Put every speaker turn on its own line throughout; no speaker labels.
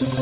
नमस्कार।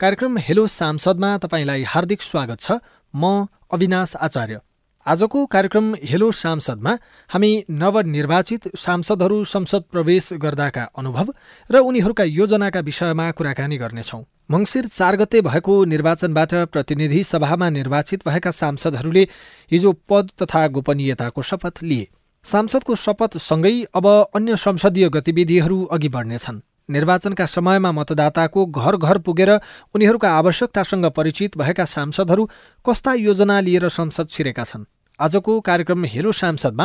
कार्यक्रम हेलो सांसदमा तपाईँलाई हार्दिक स्वागत छ। म अविनाश आचार्य। आजको कार्यक्रम हेलो सांसदमा हामी नवनिर्वाचित सांसदहरू संसद प्रवेश गर्दाका अनुभव र उनीहरूका योजनाका विषयमा कुराकानी गर्नेछौँ। मङ्सिर चार गते भएको निर्वाचनबाट प्रतिनिधि सभामा निर्वाचित भएका सांसदहरूले हिजो पद तथा गोपनीयताको शपथ लिए। सांसदको शपथसँगै अब अन्य संसदीय गतिविधिहरू अघि बढ्नेछन्। निर्वाचनका समयमा मतदाताको घर घर पुगेर उनीहरूका आवश्यकतासँग परिचित भएका सांसदहरू कस्ता योजना लिएर संसद छिरेका छन्? आजको कार्यक्रम हेलो सांसदमा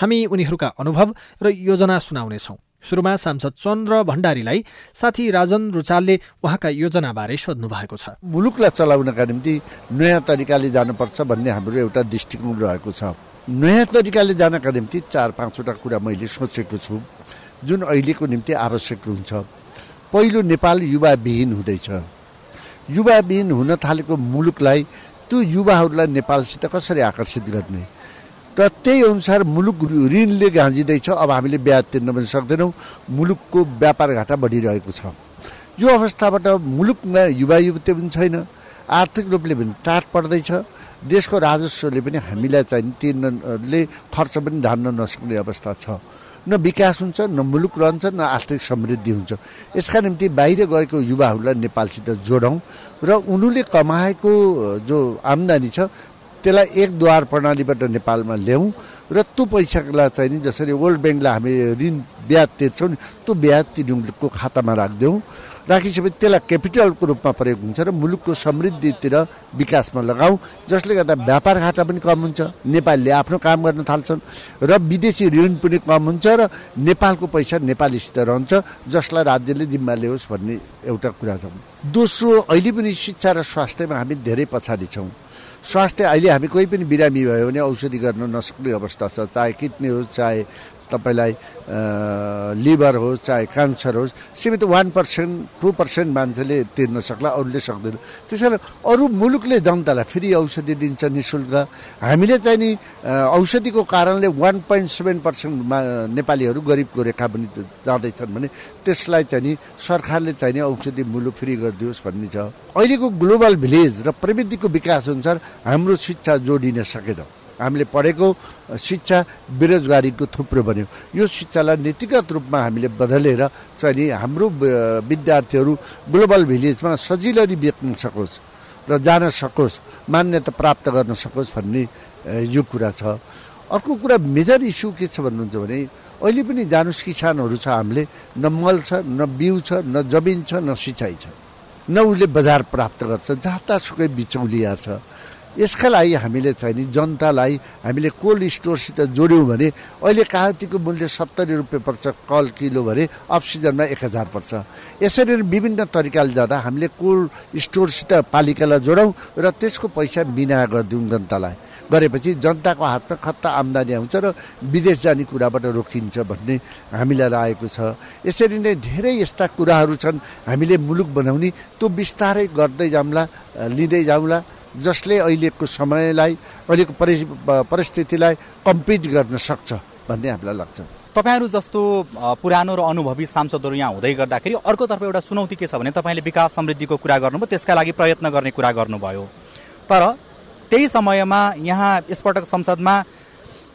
हामी उनीहरूका अनुभव र योजना सुनाउनेछौँ। सुरुमा सांसद चन्द्र भण्डारीलाई साथी राजन रुचालले उहाँका योजनाबारे सोध्नु भएको छ।
मुलुकलाई चलाउनका निम्ति नयाँ तरिकाले जानुपर्छ भन्ने हाम्रो एउटा दृष्टिकोण रहेको छ। नयाँ तरिकाले जानका निम्ति चार पाँचवटा कुरा मैले सोचेको छु जुन अहिलेको निम्ति आवश्यक हुन्छ। पहिलो नेपाल युवाविहीन हुँदैछ। युवाविहीन हुन थालेको मुलुकलाई त्यो युवाहरूलाई नेपालसित कसरी आकर्षित गर्ने? र त्यही अनुसार मुलुक ऋणले गाँजिँदैछ। अब हामीले ब्याज तिर्न पनि सक्दैनौँ। मुलुकको व्यापार घाटा बढिरहेको छ। यो अवस्थाबाट मुलुकमा युवा युवती पनि छैन। आर्थिक रूपले पनि टाट पर्दैछ। देशको राजस्वले पनि हामीलाई चाहिँ तिर्नले खर्च पनि धान्न नसक्ने अवस्था छ। न विकास हुन्छ न मुलुक रहन्छ न आर्थिक समृद्धि हुन्छ। यसका निम्ति बाहिर गएको युवाहरूलाई नेपालसित जोडौँ र उनीहरूले कमाएको जो आम्दानी छ त्यसलाई एक द्वार प्रणालीबाट नेपालमा ल्याउँ र त्यो पैसालाई चाहिँ नि जसरी वर्ल्ड ब्याङ्कलाई हामी ऋण ब्याज तिर्छौँ नि त्यो ब्याज तिनीहरूको खातामा राखिदिउँ। राखिसकेपछि त्यसलाई क्यापिटलको रूपमा प्रयोग हुन्छ र मुलुकको समृद्धितिर विकासमा लगाऊ जसले गर्दा व्यापार घाटा पनि कम हुन्छ नेपालीले आफ्नो काम गर्न थाल्छन् र विदेशी ऋण पनि कम हुन्छ र नेपालको पैसा नेपालीसित रहन्छ जसलाई राज्यले जिम्मा ल्याओस् भन्ने एउटा कुरा छ। दोस्रो अहिले पनि शिक्षा र स्वास्थ्यमा हामी धेरै पछाडि छौँ। स्वास्थ्य अहिले हामी कोही पनि बिरामी भयो भने औषधि गर्न नसक्ने अवस्था छ चाहे किडनी होस् चाहे तपाईँलाई लिभर होस् चाहे क्यान्सर होस् सीमित वान पर्सेन्ट टू पर्सेन्ट मान्छेले तिर्न सक्ला अरूले सक्दैन। त्यस कारण अरू मुलुकले जनतालाई फ्री औषधि दिन्छ नि शुल्क। हामीले चाहिँ नि औषधिको कारणले वान पोइन्ट सेभेन पर्सेन्ट नेपालीहरू गरिबको रेखा पनि जाँदैछन् भने त्यसलाई चाहिँ नि सरकारले चाहिँ नि औषधि मुलुक फ्री गरिदियोस् भन्ने छ। अहिलेको ग्लोबल भिलेज र प्रविधिको विकास अनुसार हाम्रो शिक्षा जोडिन सकेन। हामीले पढेको शिक्षा बेरोजगारीको थुप्रो बन्यो। यो शिक्षालाई नीतिगत रूपमा हामीले बदलेर चाहिँ हाम्रो विद्यार्थीहरू ग्लोबल भिलेजमा सजिलै बेच्न सकोस् र जान सकोस् मान्यता प्राप्त गर्न सकोस् भन्ने यो कुरा छ। अर्को कुरा मेजर इस्यु के छ भन्नुहुन्छ भने अहिले पनि जानुस् किसानहरू छ हामीले न मल छ न बिउ छ न जमिन छ न सिँचाइ छ। न उसले बजार प्राप्त गर्छ जतासुकै बिचौलिया छ। यसका लागि हामीले चाहिँ नि जनतालाई हामीले कोल्ड स्टोरसित जोड्यौँ भने अहिले कागतीको मूल्य सत्तरी रुपियाँ पर्छ कल किलो भने अफ सिजनमा एक हजार पर्छ। यसरी विभिन्न तरिकाले जाँदा हामीले कोल्ड स्टोरसित पालिकालाई जोडौँ र त्यसको पैसा बिना गरिदिउँ जनतालाई। गरेपछि जनताको हातमा खत्ता आम्दानी आउँछ र विदेश जाने कुराबाट रोकिन्छ भन्ने हामीलाई लागेको छ। यसरी नै धेरै यस्ता कुराहरू छन्। हामीले मुलुक बनाउने त्यो बिस्तारै गर्दै जाउँला लिँदै जाउँला जसले अहिलेको समयलाई अहिलेको परि परिस्थितिलाई कम्पिट गर्न सक्छ भन्ने हामीलाई लाग्छ।
तपाईँहरू जस्तो पुरानो र अनुभवी सांसदहरू यहाँ हुँदै गर्दाखेरि अर्कोतर्फ एउटा चुनौती के छ भने तपाईँले विकास समृद्धिको कुरा गर्नुभयो त्यसका लागि प्रयत्न गर्ने कुरा गर्नुभयो। तर त्यही समयमा यहाँ यसपटक संसदमा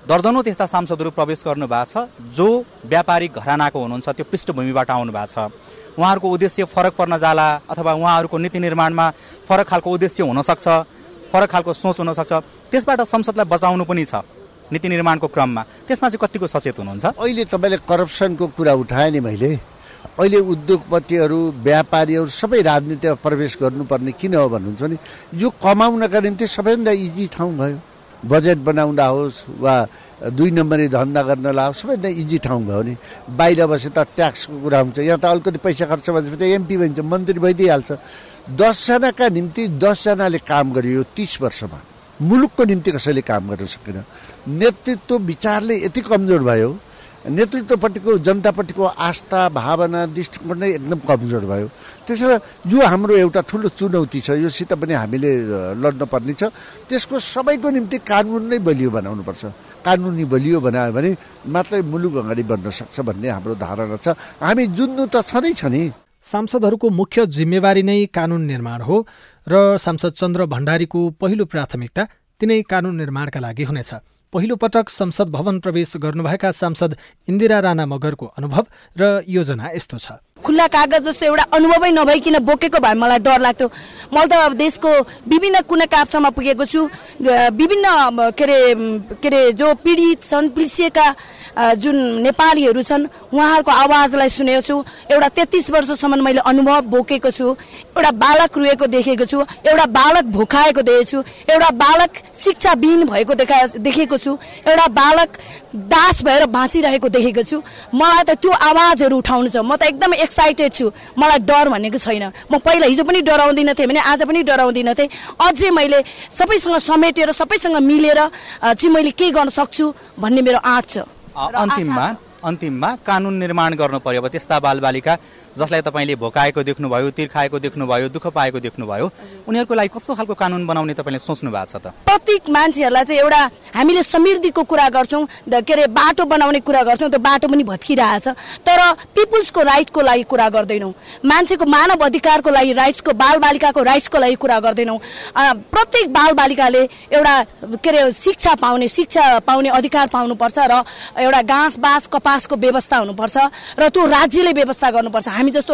दर्जनौँ त्यस्ता सांसदहरू प्रवेश गर्नु भएको छ जो व्यापारिक घरानाको हुनुहुन्छ त्यो पृष्ठभूमिबाट आउनु भएको छ। उहाँहरूको उद्देश्य फरक पर्न जाला अथवा उहाँहरूको नीति निर्माणमा फरक खालको उद्देश्य हुनसक्छ फरक खालको सोच हुनसक्छ। त्यसबाट संसदलाई बचाउनु पनि छ नीति निर्माणको क्रममा। त्यसमा चाहिँ कतिको सचेत हुनुहुन्छ?
अहिले तपाईँले करप्सनको कुरा उठाएँ नि मैले। अहिले उद्योगपतिहरू व्यापारीहरू सबै राजनीतिमा प्रवेश गर्नुपर्ने किन हो भन्नुहुन्छ भने यो कमाउनका निम्ति सबैभन्दा इजी ठाउँ भयो। बजेट बनाउँदा होस् वा दुई नम्बरी धन्दा गर्न लाओस् सबैभन्दा इजी ठाउँ भयो नि। बाहिर बसे त ट्याक्सको कुरा हुन्छ। यहाँ त अलिकति पैसा खर्च भएपछि त एमपी भइन्छ मन्त्री भइदिइहाल्छ। दसजनाका निम्ति दसजनाले काम गरियो तिस वर्षमा। मुलुकको निम्ति कसैले काम गर्न सकेन। नेतृत्व विचारले यति कमजोर भयो। नेतृत्वपट्टिको जनतापट्टिको आस्था भावना दृष्टिकोण नै एकदम कमजोर भयो। त्यसो यो हाम्रो एउटा ठुलो चुनौती छ योसित पनि हामीले लड्न पर्ने छ। त्यसको सबैको निम्ति कानुन नै बलियो बनाउनुपर्छ। कानुनी बलियो बनायो भने मात्रै मुलुक अगाडि बढ्न सक्छ भन्ने हाम्रो धारणा छ। हामी जुन्नु त छ नै छ नि।
सांसदहरूको मुख्य जिम्मेवारी नै कानुन निर्माण हो र सांसद चन्द्र भण्डारीको पहिलो प्राथमिकता तिनै कानुन निर्माणका लागि हुनेछ। पहिलो पटक संसद भवन प्रवेश गर्नुभएका सांसद इन्दिरा राणा मगरको अनुभव र योजना यस्तो छ।
खुल्ला कागज जस्तो एउटा अनुभवै नभइकन बोकेको भए मलाई डर लाग्थ्यो। मैले त देशको विभिन्न कुना काप्चामा पुगेको छु। विभिन्न के अरे के अरे जो पीडित छन् पिल्सिएका जुन नेपालीहरू छन् उहाँहरूको आवाजलाई सुनेको छु। एउटा तेत्तिस वर्षसम्म मैले अनुभव बोकेको छु। एउटा बालक रुएको देखेको छु। एउटा बालक भोकाएको देखेको छु। एउटा बालक शिक्षाविहीन भएको देखा देखेको छु। एउटा बालक दास भएर बाँचिरहेको देखेको छु। मलाई त त्यो आवाजहरू उठाउनु छ। म त एकदमै एक्साइटेड छु। मलाई डर भनेको छैन। म पहिला हिजो पनि डराउँदिन थिएँ भने आज पनि डराउँदिन थिएँ। अझै मैले सबैसँग समेटेर सबैसँग मिलेर चाहिँ मैले के गर्न सक्छु भन्ने मेरो आँट छ।
अन्तिममा अन्तिममा कानुन निर्माण गर्नु पर्यो अब त्यस्ता बालबालिका जसलाई तपाईँले भोकाएको देख्नुभयो तिर्खाएको देख्नुभयो दुःख पाएको देख्नुभयो उनीहरूको लागि कस्तो खालको कानुन बनाउने तपाईँले सोच्नु भएको छ त?
प्रत्येक मान्छेहरूलाई चाहिँ एउटा हामीले समृद्धिको कुरा गर्छौँ के अरे बाटो बनाउने कुरा गर्छौँ त्यो बाटो पनि भत्किरहेछ। तर पिपुल्सको राइटको लागि कुरा गर्दैनौँ। मान्छेको मानव अधिकारको लागि राइट्सको बालबालिकाको राइट्सको लागि कुरा गर्दैनौँ। प्रत्येक बालबालिकाले एउटा के अरे शिक्षा पाउने शिक्षा पाउने अधिकार पाउनुपर्छ र एउटा घाँस बाँस कपासको व्यवस्था हुनुपर्छ र त्यो राज्यले व्यवस्था गर्नुपर्छ। हामी जस्तो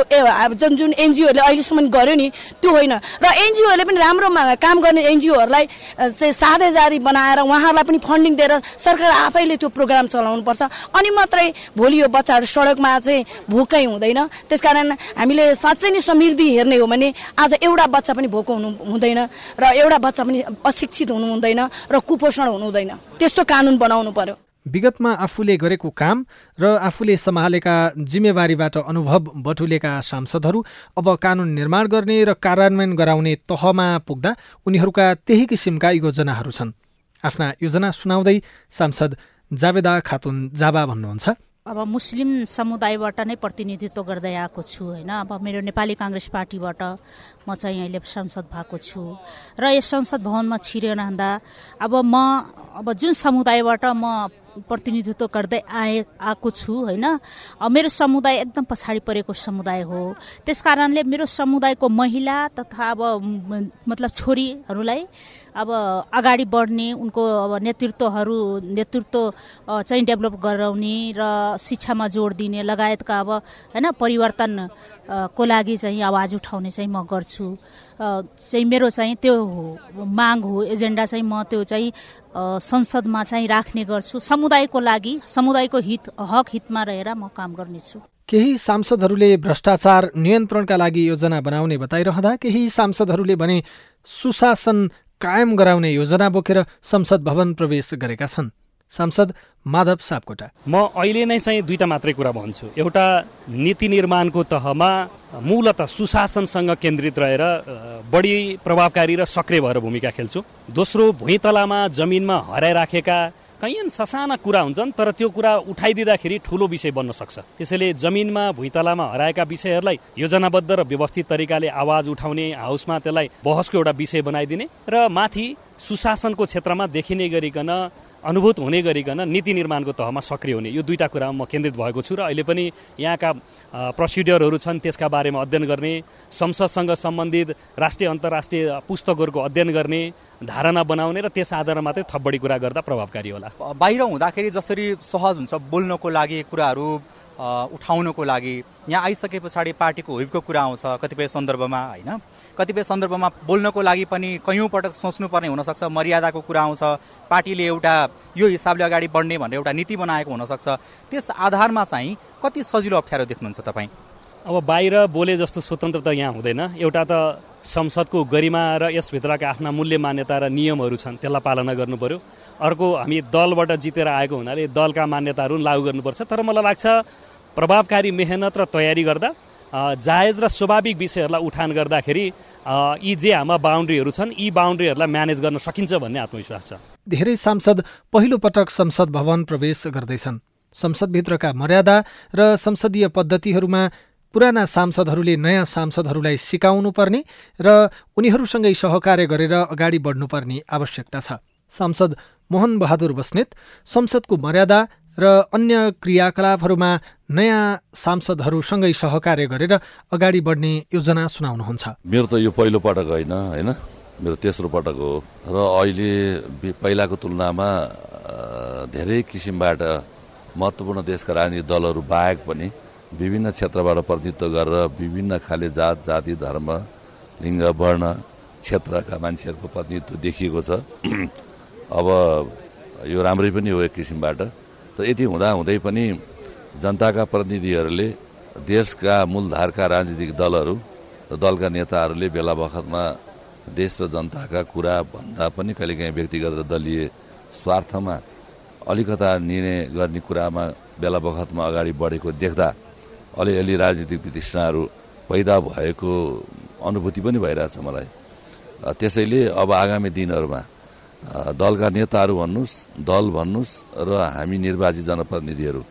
जुन जुन एनजिओहरूले अहिलेसम्म गर्यो नि त्यो होइन। र एनजिओहरूले पनि राम्रो काम गर्ने एनजिओहरूलाई चाहिँ साझेदारी बनाएर उहाँहरूलाई पनि फन्डिङ दिएर सरकार आफैले त्यो प्रोग्राम चलाउनुपर्छ। अनि मात्रै भोलि यो बच्चाहरू सडकमा चाहिँ भोकै हुँदैन। त्यसकारण हामीले साँच्चै नै समृद्धि हेर्ने हो भने आज एउटा बच्चा पनि भोको हुनु हुँदैन र एउटा बच्चा पनि अशिक्षित हुनु हुँदैन र कुपोषण हुनु हुँदैन। त्यस्तो कानुन बनाउनु पर्यो।
विगतमा आफूले गरेको काम र आफूले सम्हालेका जिम्मेवारीबाट अनुभव बटुलेका सांसदहरू अब कानुन निर्माण गर्ने र कार्यान्वयन गराउने तहमा पुग्दा उनीहरूका त्यही किसिमका योजनाहरू छन्। आफ्ना योजना सुनाउँदै सांसद जावेदा खातुन जाबा भन्नुहुन्छ।
अब मुस्लिम समुदायबाट नै प्रतिनिधित्व गर्दै आएको छु होइन? अब मेरो नेपाली काङ्ग्रेस पार्टीबाट म चाहिँ अहिले सांसद भएको छु। र यस संसद भवनमा छिरिरहँदा अब म अब जुन समुदायबाट म प्रतिनिधित्व गर्दै आए आएको छु होइन? मेरो समुदाय एकदम पछाडि परेको समुदाय हो। त्यस कारणले मेरो समुदायको महिला तथा अब मतलब छोरीहरूलाई अब अगाडि बढ्ने उनको अब नेतृत्वहरू नेतृत्व चाहिँ डेभलप गराउने र शिक्षामा जोड दिने लगायतका अब होइन परिवर्तन को लागि चाहिँ आवाज उठाउने चाहिँ म गर्छु। चाहिँ मेरो चाहिँ त्यो हो माग हो एजेन्डा चाहिँ म त्यो चाहिँ संसदमा चाहिँ राख्ने गर्छु। समुदायको लागि समुदायको हित हक हितमा रहेर म काम गर्नेछु।
केही सांसदहरूले भ्रष्टाचार नियन्त्रणका लागि योजना बनाउने बताइरहँदा केही सांसदहरूले भने सुशासन कायम गराउने योजना बोकेर संसद भवन प्रवेश गरेका छन्। सांसद माधव सापकोटा।
म अहिले नै चाहिँ दुईटा मात्रै कुरा भन्छु। एउटा नीति निर्माणको तहमा मूलत सुशासनसँग केन्द्रित रहेर बढी प्रभावकारी र सक्रिय भएर भूमिका खेल्छु। दोस्रो भुइँतलामा जमिनमा हराइराखेका कैयन ससाना कुरा हुन्छन् तर त्यो कुरा उठाइदिँदाखेरि ठुलो विषय बन्न सक्छ। त्यसैले जमिनमा भुइँतलामा हराएका विषयहरूलाई योजनाबद्ध र व्यवस्थित तरिकाले आवाज उठाउने हाउसमा त्यसलाई बहसको एउटा विषय बनाइदिने र माथि सुशासनको क्षेत्रमा देखिने गरिकन अनुभूत हुने गरिकन नीति निर्माणको तहमा सक्रिय हुने। यो दुईवटा कुरामा म केन्द्रित भएको छु र अहिले पनि यहाँका प्रोसिडियरहरू छन् त्यसका बारेमा अध्ययन गर्ने संसदसँग सम्बन्धित राष्ट्रिय अन्तर्राष्ट्रिय पुस्तकहरूको अध्ययन गर्ने धारणा बनाउने र त्यस आधारमा मात्रै थप बढी कुरा गर्दा प्रभावकारी होला।
बाहिर हुँदाखेरि जसरी सहज हुन्छ बोल्नको लागि कुराहरू उठाउनको लागि यहाँ आइसके पछाडि पार्टीको हुइपको कुरा आउँछ कतिपय सन्दर्भमा होइन? कतिपय सन्दर्भमा बोल्नको लागि पनि कैयौँ पटक सोच्नुपर्ने हुनसक्छ मर्यादाको कुरा आउँछ पार्टीले एउटा यो हिसाबले अगाडि बढ्ने भनेर एउटा नीति बनाएको हुनसक्छ। त्यस आधारमा चाहिँ कति सजिलो अप्ठ्यारो देख्नुहुन्छ तपाईँ?
अब बाहिर बोले जस्तो स्वतन्त्रता यहाँ हुँदैन। एउटा त संसदको गरिमा र यसभित्रका आफ्ना मूल्य मान्यता र नियमहरू छन् त्यसलाई पालना गर्नु पर्यो। अर्को हामी दलबाट जितेर आएको हुनाले दलका मान्यताहरू लागू गर्नुपर्छ। तर मलाई लाग्छ प्रभावकारी मेहनत र तयारी गर्दा जायज र स्वाभाविक विषयहरूलाई उठान गर्दाखेरि यी जे हाम्रा बााउन्ड्रीहरू छन् यी बााउन्ड्रीहरूलाई म्यानेज गर्न सकिन्छ भन्ने आत्मविश्वास छ।
धेरै सांसद पहिलो पटक संसद भवन प्रवेश गर्दैछन्। संसदभित्रका मर्यादा र संसदीय पद्धतिहरूमा पुराना सांसदहरूले नयाँ सांसदहरूलाई सिकाउनु पर्ने र उनीहरूसँगै सहकार्य गरेर अगाडि बढ्नुपर्ने आवश्यकता छ। सांसद मोहन बहादुर बस्नेत संसदको मर्यादा र अन्य क्रियाकलापहरूमा नयाँ सांसदहरूसँगै सहकार्य गरेर अगाडि बढ्ने योजना सुनाउनुहुन्छ।
मेरो त यो पहिलो पटक होइन होइन? मेरो तेस्रो पटक हो। र अहिले पहिलाको तुलनामा धेरै किसिमबाट महत्त्वपूर्ण देशका राजनीतिक दलहरू बाहेक पनि विभिन्न क्षेत्रबाट प्रतिनिधित्व गरेर विभिन्न खाले जात जाति धर्म लिङ्ग वर्ण क्षेत्रका मान्छेहरूको प्रतिनिधित्व देखिएको छ। अब यो राम्रै पनि हो एक किसिमबाट। त यति हुँदाहुँदै पनि जनताका प्रतिनिधिहरूले देशका मूलधारका राजनीतिक दलहरू र दलका नेताहरूले बेला बखतमा देश र जनताका कुरा भन्दा पनि कहिलेकाहीँ व्यक्तिगत र दलीय स्वार्थमा अलिकता निर्णय गर्ने कुरामा बेला बखतमा अगाडि बढेको देख्दा अलिअलि राजनीतिक वितृष्णाहरू पैदा भएको अनुभूति पनि भइरहेछ मलाई। त्यसैले अब आगामी दिनहरूमा दलका नेताहरू भन्नुहोस् दल भन्नुहोस् र हामी निर्वाचित जनप्रतिनिधिहरू।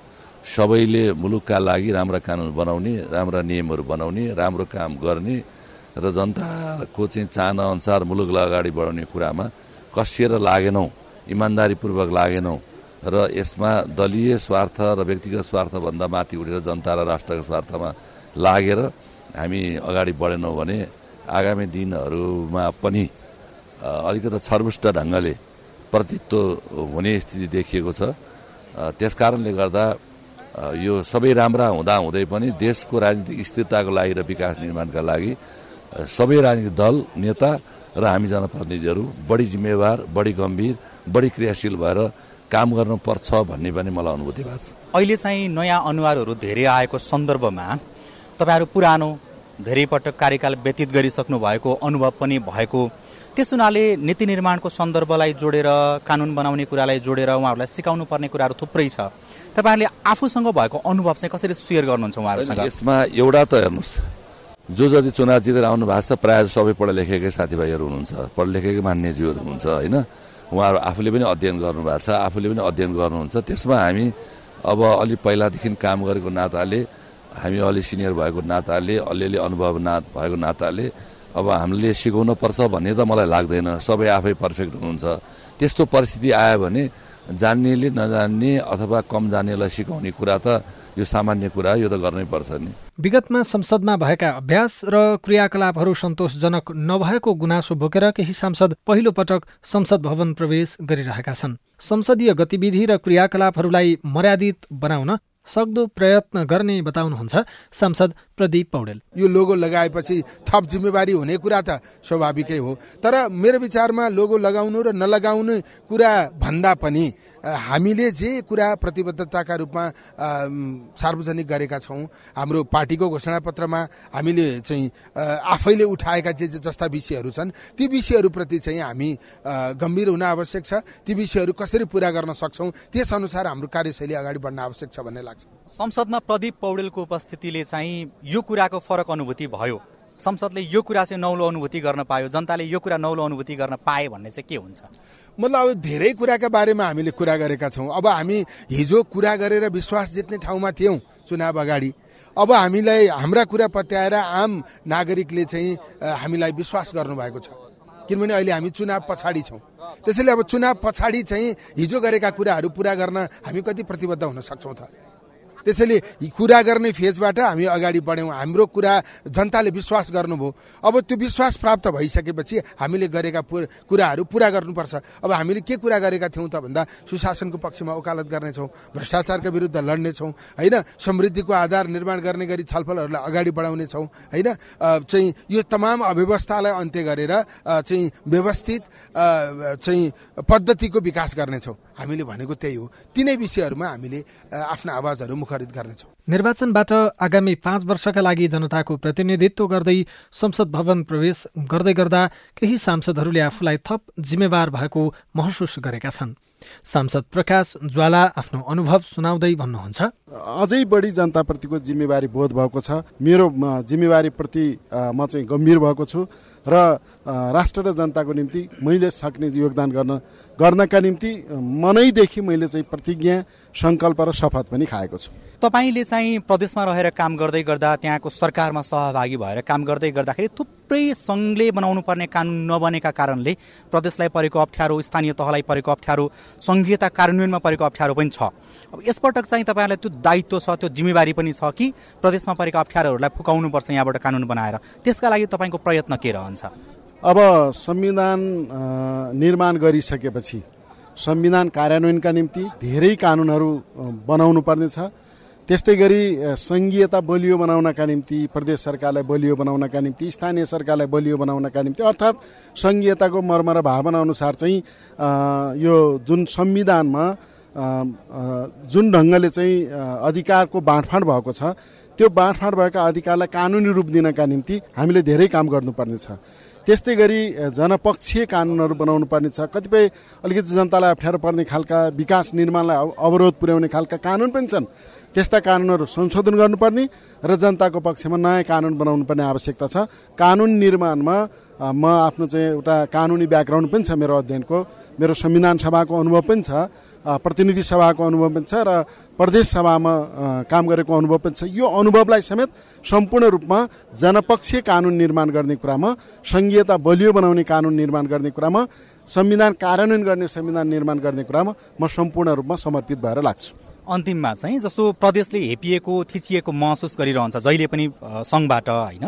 सबैले मुलुकका लागि राम्रा कानुन बनाउने राम्रा नियमहरू बनाउने राम्रो काम गर्ने र जनताको चाहिँ चाहना अनुसार मुलुकलाई अगाडि बढाउने कुरामा कसिएर लागेनौँ इमान्दारीपूर्वक लागेनौँ र यसमा दलीय स्वार्थ र व्यक्तिगत स्वार्थभन्दा माथि उठेर जनता र राष्ट्रको स्वार्थमा लागेर हामी अगाडि बढेनौँ भने आगामी दिनहरूमा पनि अलिकति छर्बुष्ट ढङ्गले प्रतित्व हुने स्थिति देखिएको छ। त्यस कारणले गर्दा यो सबै राम्रा हुँदा हुँदै पनि देशको राजनीतिक स्थिरताको लागि र विकास निर्माणका लागि सबै राजनीतिक दल नेता र हामी जनप्रतिनिधिहरू बढी जिम्मेवार बढी गम्भीर बढी क्रियाशील भएर काम गर्नुपर्छ भन्ने पनि मलाई अनुभूति भएको छ।
अहिले चाहिँ नयाँ अनुहारहरू धेरै आएको सन्दर्भमा तपाईँहरू पुरानो धेरै पटक कार्यकाल व्यतीत गरिसक्नु भएको अनुभव पनि भएको त्यस हुनाले नीति निर्माणको सन्दर्भलाई जोडेर कानुन बनाउने कुरालाई जोडेर उहाँहरूलाई सिकाउनु पर्ने कुराहरू थुप्रै छ। तपाईँहरूले आफूसँग भएको अनुभव चाहिँ कसरी सेयर गर्नुहुन्छ उहाँहरूसँग?
यसमा एउटा त हेर्नुहोस्। जो जति चुनाव जितेर आउनु भएको छ प्रायः सबै पढ लेखेकै साथीभाइहरू हुनुहुन्छ पढ लेखेकै मान्यज्यूहरू हुनुहुन्छ होइन? उहाँहरू आफूले पनि अध्ययन गर्नुभएको छ आफूले पनि अध्ययन गर्नुहुन्छ। त्यसमा हामी अब अलि पहिलादेखि काम गरेको नाताले हामी अलि सिनियर भएको नाताले अलिअलि अनुभव ना भएको नाताले अब हामीले सिकाउनु पर्छ भन्ने त मलाई लाग्दैन। सबै आफै पर्फेक्ट हुनुहुन्छ। त्यस्तो परिस्थिति आयो भने जान्नेले नजान्ने अथवा कम जान्नेलाई सिकाउने कुरा त यो सामान्य कुरा यो त गर्नै पर्छ नि।
विगतमा संसदमा भएका अभ्यास र क्रियाकलापहरू सन्तोषजनक नभएको गुनासो बोकेर केही सांसद पहिलो पटक संसद भवन प्रवेश गरिरहेका छन्। संसदीय गतिविधि र क्रियाकलापहरूलाई मर्यादित बनाउन सक्दो प्रयत्न गर्ने बताउनुहुन्छ सांसद प्रदीप पौडेल।
यो लोगो लगाएपछि थप जिम्मेवारी हुने कुरा त स्वाभाविकै हो। तर मेरो विचारमा लोगो लगाउनु र नलगाउनु कुरा भन्दा पनि हामीले जे कुरा प्रतिबद्धताका रूपमा सार्वजनिक गरेका छौँ हाम्रो पार्टीको घोषणापत्रमा हामीले चाहिँ आफैले उठाएका जे जस्ता विषयहरू छन् ती विषयहरूप्रति चाहिँ हामी गम्भीर हुन आवश्यक छ। ती विषयहरू कसरी पुरा गर्न सक्छौँ त्यसअनुसार हाम्रो कार्यशैली अगाडि बढ्न आवश्यक छ भन्ने लाग्छ।
संसदमा प्रदीप पौडेलको उपस्थितिले चाहिँ यो कुराको फरक अनुभूति भयो। संसदले यो कुरा चाहिँ नौलो अनुभूति गर्न पायो जनताले यो कुरा नौलो अनुभूति गर्न पाए भन्ने चाहिँ के हुन्छ?
मतलब अब धेरै कुराका बारेमा हामीले कुरा गरेका छौँ। अब हामी हिजो कुरा गरेर विश्वास जित्ने ठाउँमा थियौँ चुनाव अगाडि। अब हामीलाई हाम्रा कुरा पत्याएर आम नागरिकले चाहिँ हामीलाई विश्वास गर्नुभएको छ। किनभने अहिले हामी चुनाव पछाडि छौँ। त्यसैले अब चुनाव पछाडि चाहिँ हिजो गरेका कुराहरू पुरा गर्न हामी कति प्रतिबद्ध हुन सक्छौँ त? त्यसैले कुरा गर्ने फेजबाट हामी अगाडि बढ्यौँ। हाम्रो कुरा जनताले विश्वास गर्नुभयो। अब त्यो विश्वास प्राप्त भइसकेपछि हामीले गरेका कुराहरू पुरा गर्नुपर्छ। अब हामीले के कुरा गरेका थियौँ त भन्दा सुशासनको पक्षमा वकालत गर्नेछौँ भ्रष्टाचारका विरुद्ध लड्नेछौँ होइन? समृद्धिको आधार निर्माण गर्ने गरी छलफलहरूलाई अगाडि बढाउनेछौँ होइन? चाहिँ यो तमाम अव्यवस्थालाई अन्त्य गरेर चाहिँ व्यवस्थित चाहिँ पद्धतिको विकास गर्नेछौँ। हामीले भनेको त्यही हो। तिनै विषयहरूमा हामीले आफ्ना आवाजहरू मुखरित गर्नेछौँ।
निर्वाचनबाट आगामी पाँच वर्षका लागि जनताको प्रतिनिधित्व गर्दै संसद भवन प्रवेश गर्दै गर्दा केही सांसदहरूले आफूलाई थप जिम्मेवार भएको महसुस गरेका छन्। सांसद प्रकाश ज्वाला आफ्नो अनुभव सुनाउँदै भन्नुहुन्छ
अझै बढी जनताप्रतिको जिम्मेवारी बोध भएको छ। मेरो जिम्मेवारीप्रति म चाहिँ गम्भीर भएको छु र राष्ट्र र जनताको निम्ति मैले सक्ने योगदान गर्न गर्नका निम्ति मनैदेखि मैले चाहिँ प्रतिज्ञा सङ्कल्प र शपथ पनि खाएको छु।
तपाईँले चाहिँ प्रदेशमा रहेर काम गर्दै गर्दा त्यहाँको सरकारमा सहभागी भएर काम गर्दै गर्दाखेरि थुप्रै सङ्घले बनाउनु पर्ने कानुन नबनेका कारणले प्रदेशलाई परेको अप्ठ्यारो स्थानीय तहलाई परेको अप्ठ्यारो सङ्घीयता कार्यान्वयनमा परेको अप्ठ्यारो पनि छ। अब यसपटक चाहिँ तपाईँहरूलाई त्यो दायित्व छ त्यो जिम्मेवारी पनि छ कि प्रदेशमा परेका अप्ठ्यारोहरूलाई फुकाउनुपर्छ यहाँबाट कानुन बनाएर। त्यसका लागि तपाईँको प्रयत्न के रहन्छ?
अब संविधान निर्माण गरिसकेपछि संविधान कार्यान्वयनका निम्ति धेरै कानुनहरू बनाउनु पर्नेछ। त्यस्तै गरी सङ्घीयता बलियो बनाउनका निम्ति प्रदेश सरकारलाई बलियो बनाउनका निम्ति स्थानीय सरकारलाई बलियो बनाउनका निम्ति अर्थात् सङ्घीयताको मर्म र भावना अनुसार चाहिँ यो जुन संविधानमा जुन ढङ्गले चाहिँ अधिकारको बाँडफाँड भएको छ त्यो बाँडफाँड भएका अधिकारलाई कानुनी रूप दिनका निम्ति हामीले धेरै काम गर्नुपर्नेछ। त्यस्तै गरी जनपक्षीय कानुनहरू बनाउनु पर्नेछ कतिपय अलिकति जनतालाई अप्ठ्यारो पर्ने खालका विकास निर्माणलाई अवरोध पुर्याउने खालका कानुन पनि छन्। त्यस्ता कानुनहरू संशोधन गर्नुपर्ने र जनताको पक्षमा नयाँ कानुन बनाउनु पर्ने आवश्यकता छ। कानुन निर्माणमा म आफ्नो चाहिँ एउटा कानुनी ब्याकग्राउन्ड पनि छ मेरो अध्ययनको। मेरो संविधान सभाको अनुभव पनि छ प्रतिनिधि सभाको अनुभव पनि छ र प्रदेश सभामा काम गरेको अनुभव पनि छ। यो अनुभवलाई समेत सम्पूर्ण रूपमा जनपक्षीय कानुन निर्माण गर्ने कुरामा सङ्घीयता बलियो बनाउने कानुन निर्माण गर्ने कुरामा संविधान कार्यान्वयन गर्ने संविधान निर्माण गर्ने कुरामा म सम्पूर्ण रूपमा समर्पित भएर लाग्छु।
अन्तिममा चाहिँ जस्तो प्रदेशले हेपिएको थिचिएको महसुस गरिरहन्छ जहिले पनि सङ्घबाट होइन।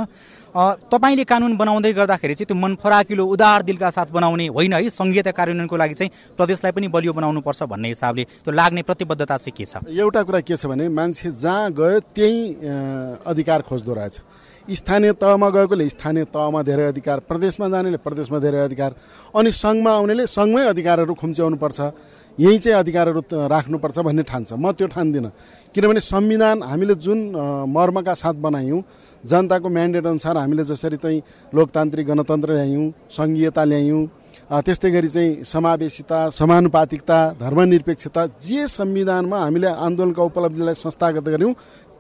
तपाईँले कानुन बनाउँदै गर्दाखेरि चाहिँ त्यो मन फराकिलो उदार दिलका साथ बनाउने होइन है सङ्घीयता कार्यान्वयनको लागि चाहिँ प्रदेशलाई पनि बलियो बनाउनुपर्छ भन्ने हिसाबले त्यो लाग्ने प्रतिबद्धता चाहिँ के छ?
एउटा कुरा के छ भने मान्छे जहाँ गयो त्यही अधिकार खोज्दो रहेछ। स्थानीय तहमा गएकोले स्थानीय तहमा धेरै अधिकार प्रदेशमा जानेले प्रदेशमा धेरै अधिकार अनि सङ्घमा आउनेले सङ्घमै अधिकारहरू खुम्च्याउनु पर्छ यही चाहिँ अधिकारहरू राख्नुपर्छ भन्ने ठान्छ म त्यो ठान्दिनँ किनभने संविधान हामीले जुन मर्मका साथ बनायौँ जनताको म्यान्डेट अनुसार हामीले जसरी चाहिँ लोकतान्त्रिक गणतन्त्र ल्यायौँ सङ्घीयता ल्यायौँ त्यस्तै गरी चाहिँ समावेशिता समानुपातिकता धर्मनिरपेक्षता जे संविधानमा हामीले आन्दोलनका उपलब्धिलाई संस्थागत गऱ्यौँ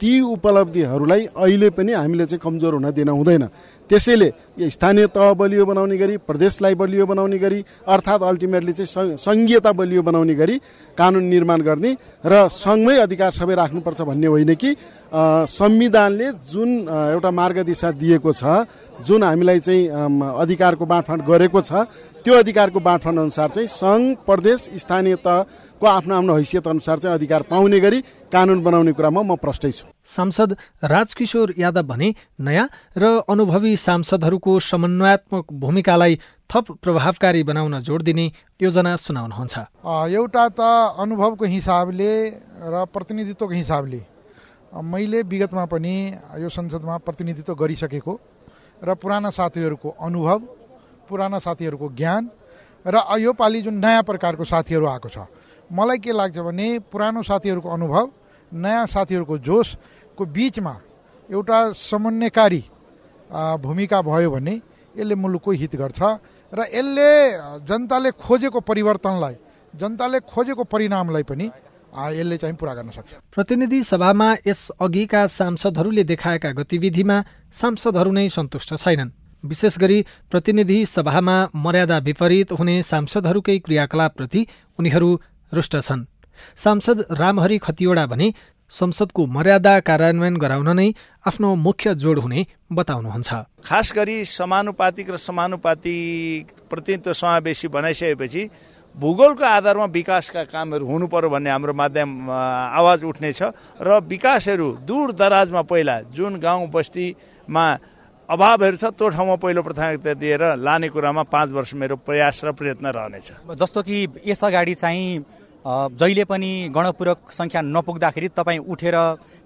ती उपलब्धिहरूलाई अहिले पनि हामीले चाहिँ कमजोर हुन दिन हुँदैन। त्यसैले स्थानीय तह बलियो बनाउने गरी प्रदेशलाई बलियो बनाउने गरी अर्थात् अल्टिमेटली चाहिँ सङ्घीयता बलियो बनाउने गरी कानुन निर्माण गर्ने र सङ्घमै अधिकार सबै राख्नुपर्छ भन्ने होइन कि संविधानले जुन एउटा मार्गदिशा दिएको छ जुन हामीलाई चाहिँ अधिकारको बाँडफाँड गरेको छ त्यो अधिकारको बाँडफाँड अनुसार चाहिँ सङ्घ प्रदेश स्थानीय तहको आफ्नो आफ्नो हैसियत अनुसार चाहिँ अधिकार पाउने गरी कानुन बनाउने कुरामा म प्रष्टै छु।
सांसद राजकिशोर यादव भने नयाँ र अनुभवी सांसदहरूको समन्वयात्मक भूमिकालाई थप प्रभावकारी बनाउन जोड दिने योजना सुनाउनुहुन्छ।
एउटा त अनुभवको हिसाबले र प्रतिनिधित्वको हिसाबले मैले विगतमा पनि यो संसदमा प्रतिनिधित्व गरिसकेको र पुराना साथीहरूको अनुभव पुराना साथीहरूको ज्ञान र यो पालि जुन नयाँ प्रकारको साथीहरू आएको छ मलाई के लाग्छ भने पुरानो साथीहरूको अनुभव नयाँ साथीहरूको जोसको बिचमा एउटा समन्वयकारी भूमिका भयो भने यसले मुलुकको हित गर्छ र यसले जनताले खोजेको परिवर्तनलाई जनताले खोजेको परिणामलाई पनि यसले चाहिँ पुरा गर्न सक्छ।
प्रतिनिधि सभामा यस अघिका सांसदहरूले देखाएका गतिविधिमा सांसदहरू नै सन्तुष्ट छैनन्। विशेष गरी प्रतिनिधि सभामा मर्यादा विपरीत हुने सांसदहरूकै क्रियाकलापप्रति उनीहरू रुष्ट छन्। सांसद रामहरि खतिवडा भने संसदको मर्यादा कार्यान्वयन गराउन नै आफ्नो मुख्य जोड हुने बताउनुहुन्छ।
खास गरी समानुपातिक र समानुपातिक प्रतिनिधित्व समावेशी बनाइसकेपछि भूगोलको आधारमा विकासका कामहरू हुनु पर्यो भन्ने हाम्रो माध्यम आवाज उठ्नेछ र विकासहरू दूर दराजमा पहिला जुन गाउँ बस्तीमा अभावहरू छ त्यो ठाउँमा पहिलो प्राथमिकता दिएर लाने कुरामा पाँच वर्ष मेरो प्रयास र प्रयत्न रहनेछ।
जस्तो कि यस अगाडि चाहिँ जहिले पनि गणपूरक सङ्ख्या नपुग्दाखेरि तपाईँ उठेर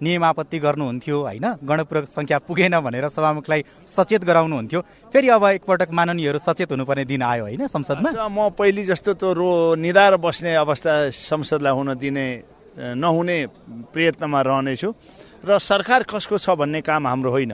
नियमापत्ति गर्नुहुन्थ्यो होइन? गणपूरक सङ्ख्या पुगेन भनेर सभामुखलाई सचेत गराउनुहुन्थ्यो। फेरि अब एकपटक माननीयहरू सचेत हुनुपर्ने दिन आयो होइन संसदमा?
म पहिले जस्तो त रो निधार बस्ने अवस्था संसदलाई हुन दिने नहुने प्रयत्नमा रहनेछु। र सरकार कसको छ भन्ने काम हाम्रो होइन।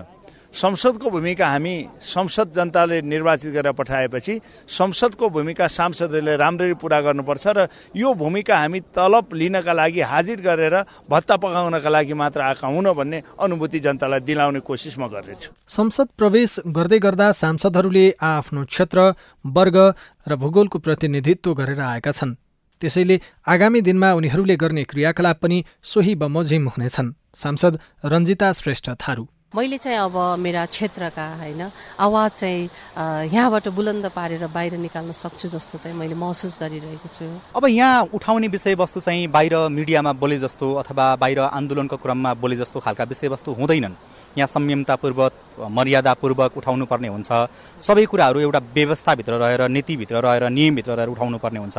संसदको भूमिका हामी संसद जनताले निर्वाचित गरेर पठाएपछि संसदको भूमिका सांसदहरूले राम्ररी पुरा गर्नुपर्छ र यो भूमिका हामी तलब लिनका लागि हाजिर गरेर भत्ता पकाउनका लागि मात्र आएका हुन भन्ने अनुभूति जनतालाई दिलाउने कोसिस म गर्नेछु।
संसद प्रवेश गर्दै गर्दा सांसदहरूले आफ्नो क्षेत्र वर्ग र भूगोलको प्रतिनिधित्व गरेर आएका छन्। त्यसैले आगामी दिनमा उनीहरूले गर्ने क्रियाकलाप पनि सोही बमोजिम हुनेछन्। सांसद रञ्जिता श्रेष्ठ थारू।
मैले चाहिँ अब मेरा क्षेत्रका होइन आवाज चाहिँ यहाँबाट बुलन्द पारेर बाहिर निकाल्न सक्छु जस्तो चाहिँ मैले महसुस गरिरहेको छु।
अब यहाँ उठाउने विषयवस्तु चाहिँ बाहिर मिडियामा बोले जस्तो अथवा बाहिर आन्दोलनको क्रममा बोले जस्तो खालका विषयवस्तु हुँदैनन्। यहाँ संयमतापूर्वक मर्यादापूर्वक उठाउनु पर्ने हुन्छ। सबै कुराहरू एउटा व्यवस्थाभित्र रहेर नीतिभित्र रहेर नियमभित्र रहेर उठाउनु पर्ने हुन्छ।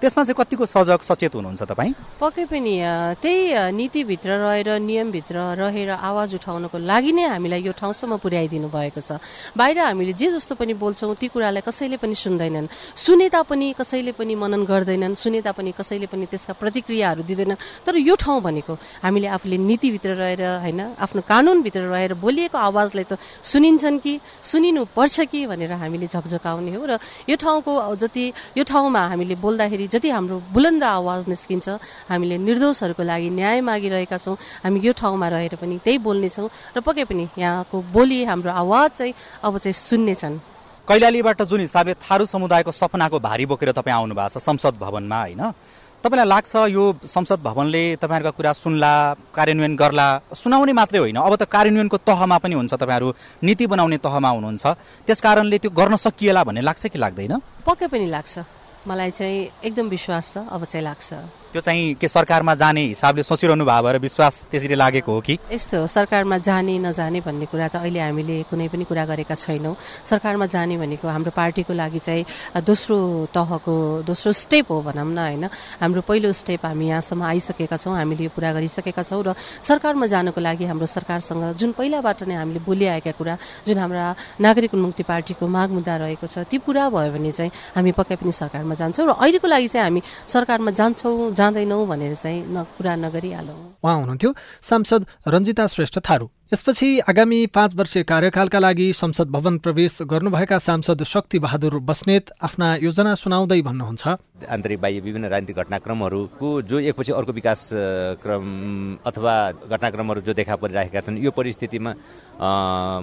त्यसमा चाहिँ कतिको सजग सचेत हुनुहुन्छ तपाईँ?
पक्कै पनि त्यही नीतिभित्र रहेर नियमभित्र रहेर आवाज उठाउनको लागि नै हामीलाई यो ठाउँसम्म पुर्याइदिनु भएको छ। बाहिर हामीले जे जस्तो पनि बोल्छौँ ती कुरालाई कसैले पनि सुन्दैनन्। सुने तापनि कसैले पनि मनन गर्दैनन् सुने तापनि कसैले पनि त्यसका प्रतिक्रियाहरू दिँदैनन्। तर यो ठाउँ भनेको हामीले आफूले नीतिभित्र रहेर होइन आफ्नो कानुनभित्र रहेर बोलिएको आवाजलाई त सुनिन्छन् कि सुनिनु पर्छ कि भनेर हामीले झकझकाउने हो। र यो ठाउँको जति यो ठाउँमा हामीले बोल्दाखेरि जति हाम्रो बुलन्द आवाज निस्किन्छ हामीले निर्दोषहरूको लागि न्याय मागिरहेका छौँ। हामी यो ठाउँमा रहेर पनि त्यही बोल्नेछौँ र पक्कै पनि यहाँको बोली हाम्रो आवाज चाहिँ अब चाहिँ सुन्नेछन्।
कैलालीबाट जुन हिसाबले थारू समुदायको सपनाको भारी बोकेर तपाईँ आउनु भएको छ संसद भवनमा होइन? तपाईँलाई लाग्छ यो संसद भवनले तपाईँहरूका कुरा सुन्ला कार्यान्वयन गर्ला? सुनाउने मात्रै होइन। अब त कार्यान्वयनको तहमा पनि हुन्छ तपाईँहरू नीति बनाउने तहमा हुनुहुन्छ। त्यस कारणले त्यो गर्न सकिएला भन्ने लाग्छ कि लाग्दैन?
पक्कै पनि लाग्छ। मलाई चाहिँ एकदम विश्वास छ अब चाहिँ लाग्छ।
त्यो चाहिँ के सरकारमा जाने हिसाबले सोचिरहनु भयो भएर विश्वास त्यसरी लागेको हो कि?
यस्तो सरकारमा जाने नजाने भन्ने कुरा त अहिले हामीले कुनै पनि कुरा गरेका छैनौँ। सरकारमा जाने भनेको हाम्रो पार्टीको लागि चाहिँ दोस्रो तहको दोस्रो स्टेप हो भनौँ न होइन? हाम्रो पहिलो स्टेप हामी यहाँसम्म आइसकेका छौँ हामीले यो पुरा गरिसकेका छौँ र सरकारमा जानको लागि हाम्रो सरकारसँग जुन पहिलाबाट नै हामीले बोलिआएका कुरा जुन हाम्रा नागरिक उन्मुक्ति पार्टीको माग मुद्दा रहेको छ ती पुरा भयो भने चाहिँ हामी पक्कै पनि सरकारमा जान्छौँ र अहिलेको लागि चाहिँ हामी सरकारमा जान्छौँ जाँदैनौँ भनेर चाहिँ न कुरा नगरिहालौँ।
उहाँ हुनुहुन्थ्यो। सांसद रञ्जिता श्रेष्ठ थारू। यसपछि आगामी पाँच वर्षीय कार्यकालका लागि संसद भवन प्रवेश गर्नुभएका सांसद शक्ति बहादुर बस्नेत आफ्ना योजना सुनाउँदै भन्नुहुन्छ।
आन्तरिक बाह्य विभिन्न राजनीतिक घटनाक्रमहरूको जो एकपछि अर्को विकास क्रम अथवा घटनाक्रमहरू जो देखा परिरहेका छन् यो परिस्थितिमा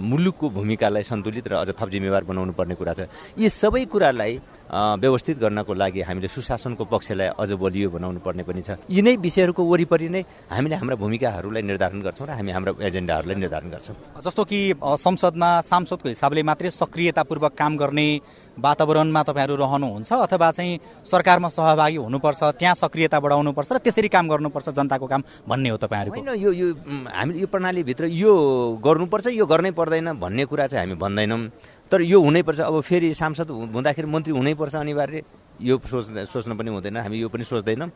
मुलुकको भूमिकालाई सन्तुलित र अझ थप जिम्मेवार बनाउनु पर्ने कुरा छ। यी सबै कुरालाई व्यवस्थित गर्नको लागि हामीले सुशासनको पक्षलाई अझ बलियो बनाउनु पर्ने पनि छ। यिनै विषयहरूको वरिपरि नै हामीले हाम्रा भूमिकाहरूलाई निर्धारण गर्छौँ र हामी हाम्रो एजेन्डाहरूलाई निर्धारण गर्छौँ।
जस्तो कि संसदमा सांसदको हिसाबले मात्रै सक्रियतापूर्वक काम गर्ने वातावरणमा तपाईँहरू रहनुहुन्छ अथवा चाहिँ सरकारमा सहभागी हुनुपर्छ त्यहाँ सक्रियता बढाउनुपर्छ र त्यसरी काम गर्नुपर्छ जनताको काम भन्ने हो तपाईँहरूको।
होइन यो यो हामीले यो प्रणालीभित्र यो गर्नुपर्छ यो गर्नै पर्दैन भन्ने कुरा चाहिँ हामी भन्दैनौँ। तर यो हुनैपर्छ। अब फेरि सांसद हुँदाखेरि मन्त्री हुनैपर्छ अनिवार्य। यो सोच्न सोच्न पनि हुँदैन। हामी यो पनि सोच्दैनौँ।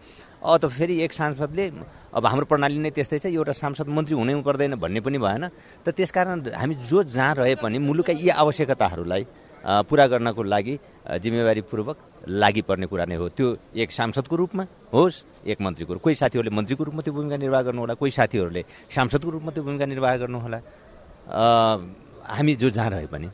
त फेरि एक सांसदले अब हाम्रो प्रणाली नै त्यस्तै छ। एउटा सांसद मन्त्री हुनै पर्दैन भन्ने पनि भएन। त त्यसकारण हामी जो जहाँ रहे पनि मुलुकका यी आवश्यकताहरूलाई पुरा गर्नको लागि जिम्मेवारीपूर्वक लागि पर्ने कुरा नै हो। त्यो एक सांसदको रूपमा होस् एक मन्त्रीको कोही साथीहरूले मन्त्रीको रूपमा त्यो भूमिका निर्वाह गर्नुहोला। कोही साथीहरूले सांसदको रूपमा त्यो भूमिका निर्वाह गर्नुहोला। हामी जो जहाँ रहे पनि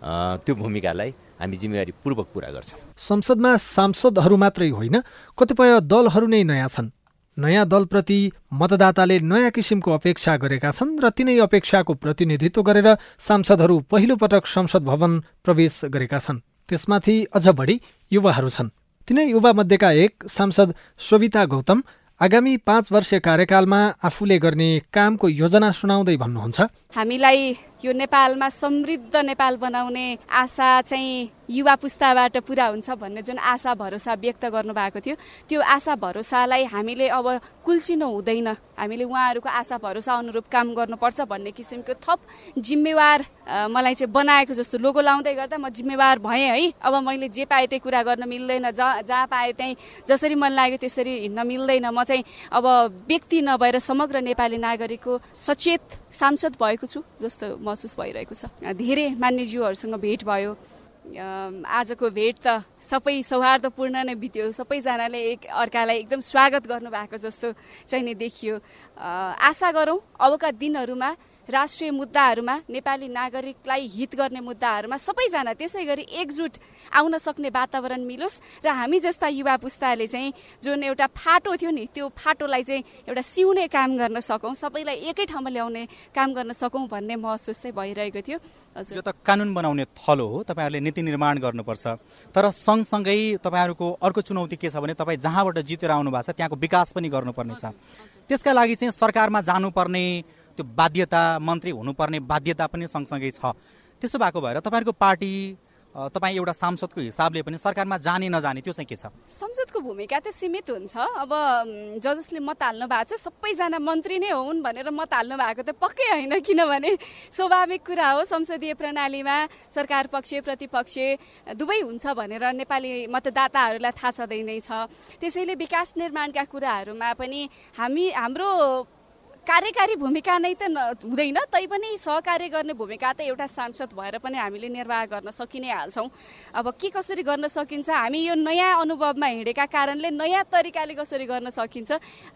त्यो भूमिकालाई हामी जिम्मेवारीपूर्वक पुरा गर्छौँ।
संसदमा सांसदहरू मात्रै होइन कतिपय दलहरू नै नयाँ छन्। नयाँ दलप्रति मतदाताले नयाँ किसिमको अपेक्षा गरेका छन् र तिनै अपेक्षाको प्रतिनिधित्व गरेर सांसदहरू पहिलो पटक संसद भवन प्रवेश गरेका छन्। त्यसमाथि अझ बढी युवाहरू छन्। तिनै युवा मध्येका एक सांसद सोभिता गौतम आगामी पाँच वर्ष कार्यकालमा आफूले गर्ने कामको योजना सुनाउँदै भन्नुहुन्छ।
हामीलाई यो नेपालमा समृद्ध नेपाल बनाउने आशा चाहिँ युवा पुस्ताबाट पुरा हुन्छ भन्ने जुन आशा भरोसा व्यक्त गर्नुभएको थियो। त्यो आशा भरोसालाई हामीले अब कुल्चिनु हुँदैन। हामीले उहाँहरूको आशा भरोसा अनुरूप काम गर्नुपर्छ भन्ने किसिमको थप जिम्मेवार मलाई चाहिँ बनाएको जस्तो लोगो लाउँदै गर्दा म जिम्मेवार भएँ है। अब मैले जे पाएँ त्यही कुरा गर्न मिल्दैन जहाँ जहाँ पाएँ त्यहीँ जसरी मन लाग्यो त्यसरी हिँड्न मिल्दैन। म चाहिँ अब व्यक्ति नभएर समग्र नेपाली नागरिकको सचेत सांसद भएको छु जस्तो महसुस भइरहेको छ। धेरै मान्यज्यूहरूसँग भेट भयो। आजको भेट त सबै सौहार्दपूर्ण नै बित्यो। सबैजनाले एक अर्कालाई एकदम स्वागत गर्नुभएको जस्तो चाहिँ नै देखियो। आशा गरौँ अबका दिनहरूमा राष्ट्रिय मुद्दाहरूमा नेपाली नागरिकलाई हित गर्ने मुद्दाहरूमा सबैजना त्यसै गरी एकजुट आउन सक्ने वातावरण मिलोस् र हामी जस्ता युवा पुस्ताले चाहिँ जुन एउटा फाटो थियो नि त्यो फाटोलाई चाहिँ एउटा सिउने काम गर्न सकौँ सबैलाई एकै ठाउँमा ल्याउने काम गर्न सकौँ भन्ने महसुस चाहिँ भइरहेको थियो।
हजुर। यो त कानुन बनाउने थलो हो तपाईँहरूले नीति निर्माण गर्नुपर्छ। तर सँगसँगै तपाईँहरूको अर्को चुनौती के छ भने तपाईँ जहाँबाट जितेर आउनु भएको छ त्यहाँको विकास पनि गर्नुपर्नेछ। त्यसका लागि चाहिँ सरकारमा जानुपर्ने त्यो बाध्यता मन्त्री हुनुपर्ने बाध्यता पनि सँगसँगै छ। त्यसो भएको भएर तपाईँहरूको पार्टी तपाईँ एउटा सांसदको हिसाबले पनि सरकारमा जाने नजाने त्यो चाहिँ के छ?
संसदको भूमिका त सीमित हुन्छ। अब ज जसले मत हाल्नु भएको छ सबैजना मन्त्री नै हुन् भनेर मत हाल्नु भएको त पक्कै होइन किनभने स्वाभाविक कुरा हो संसदीय प्रणालीमा सरकार पक्ष प्रतिपक्ष दुवै हुन्छ भनेर नेपाली मतदाताहरूलाई थाहा छँदै नै छ। त्यसैले विकास निर्माणका कुराहरूमा पनि हामी हाम्रो कार्यकारी भूमिका नै त हुँदैन तैपनि सहकार्य गर्ने भूमिका त एउटा सांसद भएर पनि हामीले निर्वाह गर्न सकि नै हाल्छौँ। अब के कसरी गर्न सकिन्छ हामी यो नयाँ अनुभवमा हिँडेका कारणले नयाँ तरिकाले कसरी गर्न सकिन्छ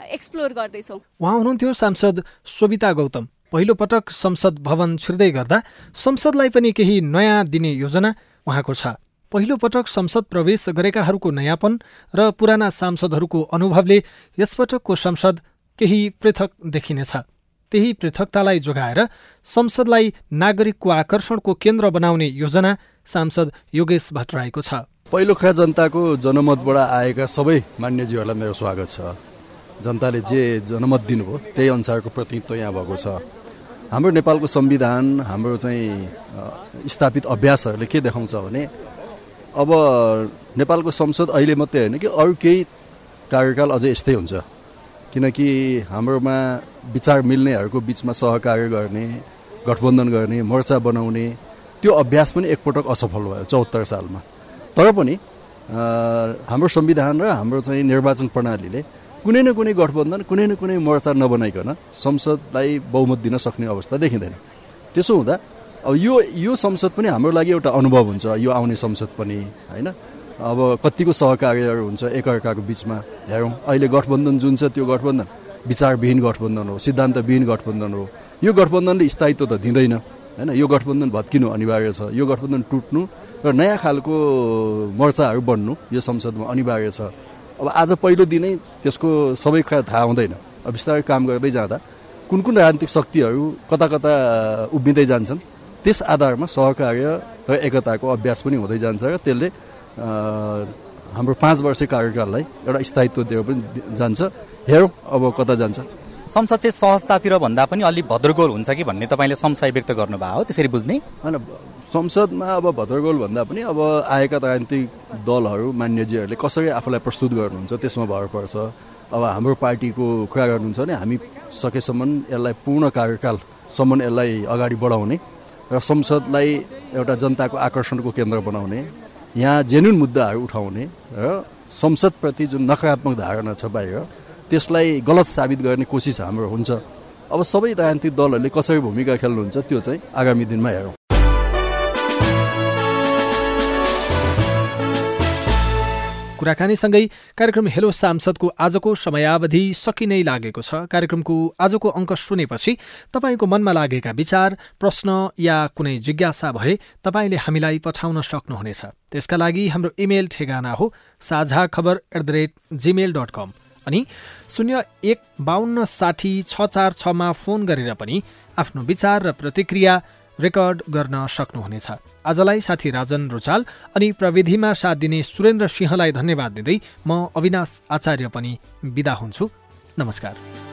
एक्सप्लोर गर्दैछौँ।
उहाँ हुनुहुन्थ्यो सांसद सोभिता गौतम। पहिलो पटक संसद भवन छिर्दै गर्दा संसदलाई पनि केही नयाँ दिने योजना उहाँको छ। पहिलो पटक संसद प्रवेश गरेकाहरूको नयाँपन र पुराना सांसदहरूको अनुभवले यसपटकको संसद केही पृथक देखिनेछ। त्यही पृथकतालाई जोगाएर संसदलाई नागरिकको आकर्षणको केन्द्र बनाउने योजना सांसद योगेश भट्टराईको छ।
पहिलो खा जनताको जनमतबाट आएका सबै मान्यजीहरूलाई मेरो स्वागत छ। जनताले जे जनमत दिनुभयो त्यही अनुसारको प्रतिनिधित्व यहाँ भएको छ। हाम्रो नेपालको संविधान हाम्रो चाहिँ स्थापित अभ्यासहरूले के देखाउँछ भने अब नेपालको संसद अहिले मात्रै होइन कि अरू केही कार्यकाल अझै यस्तै हुन्छ। किनकि हाम्रोमा विचार मिल्नेहरूको बिचमा सहकार्य गर्ने गठबन्धन गर्ने मोर्चा बनाउने त्यो अभ्यास पनि एकपटक असफल भयो चौहत्तर सालमा। तर पनि हाम्रो संविधान र हाम्रो चाहिँ निर्वाचन प्रणालीले कुनै न कुनै गठबन्धन कुनै न कुनै मोर्चा नबनाइकन संसदलाई बहुमत दिन सक्ने अवस्था देखिँदैन। त्यसो हुँदा अब यो यो संसद पनि हाम्रो लागि एउटा अनुभव हुन्छ यो आउने संसद पनि होइन? अब कतिको सहकार्यहरू हुन्छ एकअर्काको बिचमा हेरौँ। अहिले गठबन्धन जुन छ त्यो गठबन्धन विचारविहीन गठबन्धन हो सिद्धान्तविहीन गठबन्धन हो। यो गठबन्धनले स्थायित्व त दिँदैन होइन? यो गठबन्धन भत्किनु अनिवार्य छ। यो गठबन्धन टुट्नु र नयाँ खालको मोर्चाहरू बन्नु यो संसदमा अनिवार्य छ। अब आज पहिलो दिनै त्यसको सबै कुरा थाहा हुँदैन। अब बिस्तारै काम गर्दै जाँदा कुन कुन राजनीतिक शक्तिहरू कता कता उभिँदै जान्छन् त्यस आधारमा सहकार्य र एकताको अभ्यास पनि हुँदै जान्छ र त्यसले हाम्रो पाँच वर्ष कार्यकाललाई एउटा स्थायित्व दिएर पनि जान्छ। हेरौँ अब कता जान्छ।
संसद चाहिँ सहजतातिर भन्दा पनि अलिक भद्रगोल हुन्छ कि भन्ने तपाईँले संशय व्यक्त गर्नुभयो हो त्यसरी बुझ्ने?
होइन संसदमा अब भद्रगोल भन्दा पनि अब आएका राजनीतिक दलहरू मान्यजीहरूले कसरी आफूलाई प्रस्तुत गर्नुहुन्छ त्यसमा भर पर्छ। अब हाम्रो पार्टीको कुरा गर्नुहुन्छ भने हामी सकेसम्म यसलाई पूर्ण कार्यकालसम्म यसलाई अगाडि बढाउने र संसदलाई एउटा जनताको आकर्षणको केन्द्र बनाउने। यहाँ जेन्युन मुद्दाहरू उठाउने र संसदप्रति जुन नकारात्मक धारणा छ बाहिर त्यसलाई गलत साबित गर्ने कोसिस हाम्रो हुन्छ। अब सबै राजनीतिक दलहरूले कसरी भूमिका खेल्नुहुन्छ त्यो चाहिँ आगामी दिनमा हेरौँ।
कुराकानीसँगै कार्यक्रम हेलो सांसदको आजको समयावधि सकि नै लागेको छ। कार्यक्रमको आजको अङ्क सुनेपछि तपाईँको मनमा लागेका विचार प्रश्न या कुनै जिज्ञासा भए तपाईँले हामीलाई पठाउन सक्नुहुनेछ। त्यसका लागि हाम्रो इमेल ठेगाना हो Sajha Khabar at the rate Gmail dot com अनि शून्य एक बाहन्न साठी छ चार छमा फोन गरेर पनि आफ्नो विचार र प्रतिक्रिया रेकर्ड गर्न सक्नुहुनेछ। आजलाई साथी राजन रुचाल अनि प्रविधिमा साथ दिने सुरेन्द्र सिंहलाई धन्यवाद दिँदै म अविनाश आचार्य पनि विदा हुन्छु। नमस्कार।